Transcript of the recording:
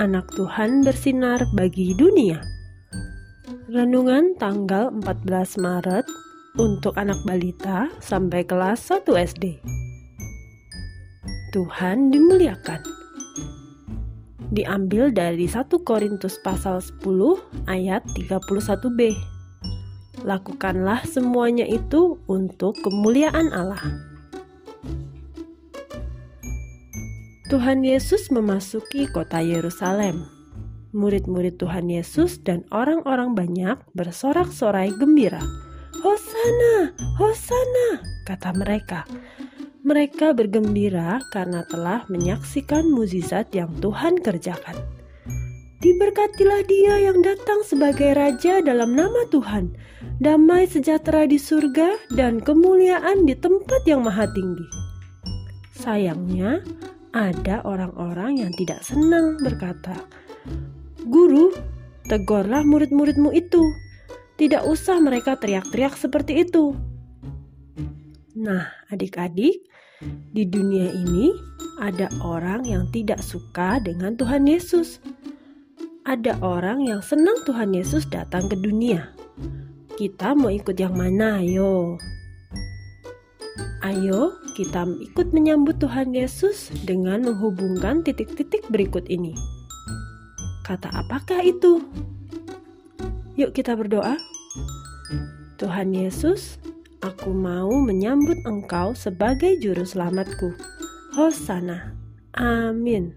Anak Tuhan bersinar bagi dunia. Renungan tanggal 14 Maret untuk anak balita sampai kelas 1 SD. Tuhan dimuliakan. Diambil dari 1 Korintus pasal 10 ayat 31b. Lakukanlah semuanya itu untuk kemuliaan Allah. Tuhan Yesus memasuki kota Yerusalem. Murid-murid Tuhan Yesus dan orang-orang banyak bersorak-sorai gembira. Hosana, Hosana, kata mereka. Mereka bergembira karena telah menyaksikan mukjizat yang Tuhan kerjakan. Diberkatilah dia yang datang sebagai raja dalam nama Tuhan. Damai sejahtera di surga dan kemuliaan di tempat yang maha tinggi. Sayangnya, ada orang-orang yang tidak senang berkata, "Guru, tegurlah murid-muridmu itu. Tidak usah mereka teriak-teriak seperti itu." Nah, adik-adik, di dunia ini ada orang yang tidak suka dengan Tuhan Yesus. Ada orang yang senang Tuhan Yesus datang ke dunia. Kita mau ikut yang mana, ayo? Ayo kita ikut menyambut Tuhan Yesus dengan menghubungkan titik-titik berikut ini. Kata apakah itu? Yuk kita berdoa. Tuhan Yesus, aku mau menyambut Engkau sebagai juru selamatku. Hosana. Amin.